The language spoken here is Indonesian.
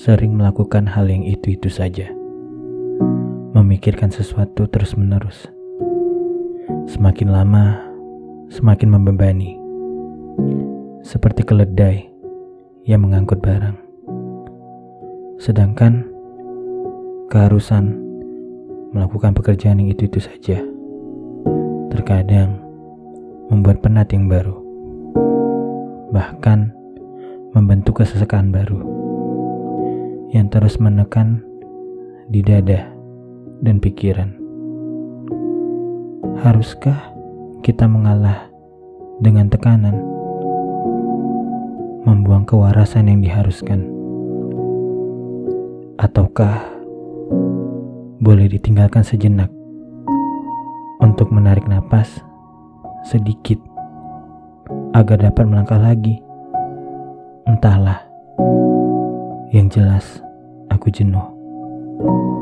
sering melakukan hal yang itu-itu saja. Memikirkan sesuatu terus-menerus. Semakin lama, semakin membebani. Seperti keledai yang mengangkut barang. Sedangkan keharusan melakukan pekerjaan yang itu-itu saja. Terkadang membuat penat yang baru. Bahkan membentuk kesesakan baru yang terus menekan di dada dan pikiran. Haruskah kita mengalah dengan tekanan, membuang kewarasan yang diharuskan, ataukah boleh ditinggalkan sejenak untuk menarik napas sedikit agar dapat melangkah lagi? Entahlah. Yang jelas, aku jenuh. thank you